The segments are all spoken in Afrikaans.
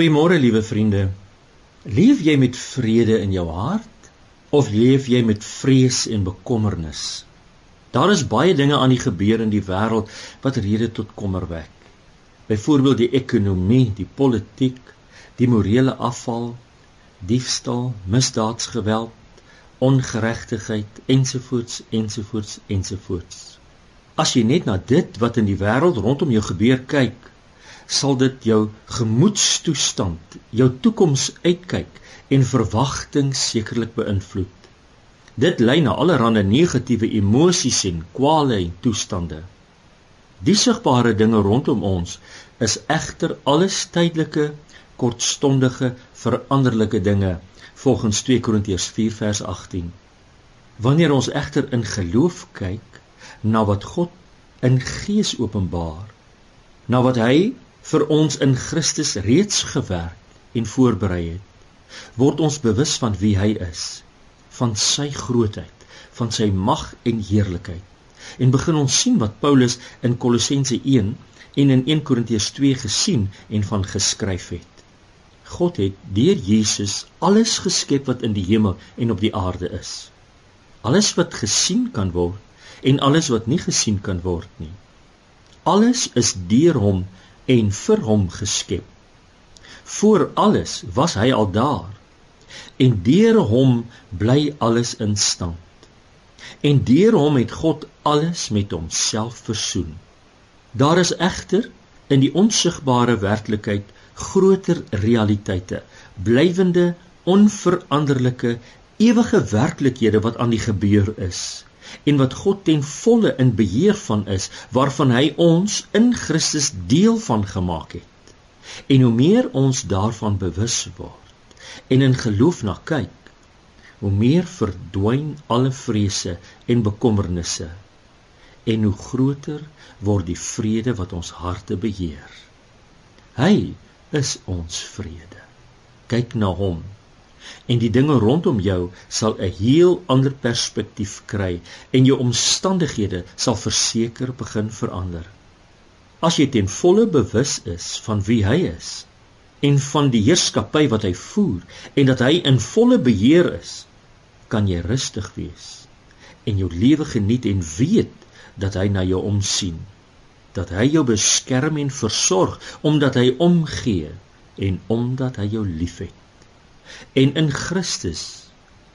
Goeiemôre liewe vriende. Leef jy met vrede in jou hart of leef jy met vrees en bekommernis? Daar is baie dinge aan die gebeur in die wêreld wat rede tot kommer wek. Byvoorbeeld die ekonomie, die politiek, die morele afval, diefstal, misdaadsgeweld, ongeregtigheid ensovoorts ensovoorts ensovoorts. As jy net na dit wat in die wêreld rondom jou gebeur kyk, sal dit jou gemoedstoestand, jou toekoms uitkyk en verwagting sekerlik beïnvloed. Dit lei na allerlei negatiewe emosies en kwale en toestande. Die sigbare dinge rondom ons is egter alles tydelike, kortstondige, veranderlike dinge volgens 2 Korintiërs 4 vers 18. Wanneer ons egter in geloof kyk na wat God in gees openbaar, na wat hy vir ons in Christus reeds gewerk en voorberei het, word ons bewus van wie hy is, van sy grootheid, van sy mag en heerlikheid. En begin ons sien wat Paulus in Kolossense 1 en in 1 Korintiërs 2 gesien en van geskryf het. God het deur Jesus alles geskep wat in die hemel en op die aarde is. Alles wat gesien kan word en alles wat nie gesien kan word nie. Alles is deur hom en vir hom geskep. Voor alles was hy al daar. En deur hom bly alles in stand. En deur hom het God alles met homself versoen. Daar is egter in die onsigbare werklikheid groter realiteite, blywende, onveranderlike, ewige werklikhede wat aan die gebeur is en wat God ten volle in beheer van is waarvan hy ons in Christus deel van gemaak het. En hoe meer ons daarvan bewus word en in geloof na kyk, hoe meer verdwyn alle vrese en bekommernisse en hoe groter word die vrede wat ons harte beheer. Hy is ons vrede. Kyk na hom en die dinge rondom jou sal 'n heel ander perspektief kry en jou omstandighede sal verseker begin verander. As jy ten volle bewus is van wie hy is en van die heerskappy wat hy voer en dat hy in volle beheer is, kan jy rustig wees en jou lewe geniet en weet dat hy na jou omsien dat hy jou beskerm en versorg omdat hy omgee en omdat hy jou liefhet en in Christus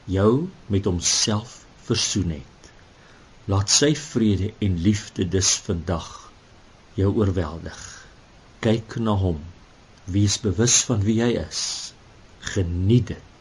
jou met homself versoen het. Laat sy vrede en liefde dus vandag jou oorweldig. Kyk na hom. Wees bewus van wie hy is. Geniet dit.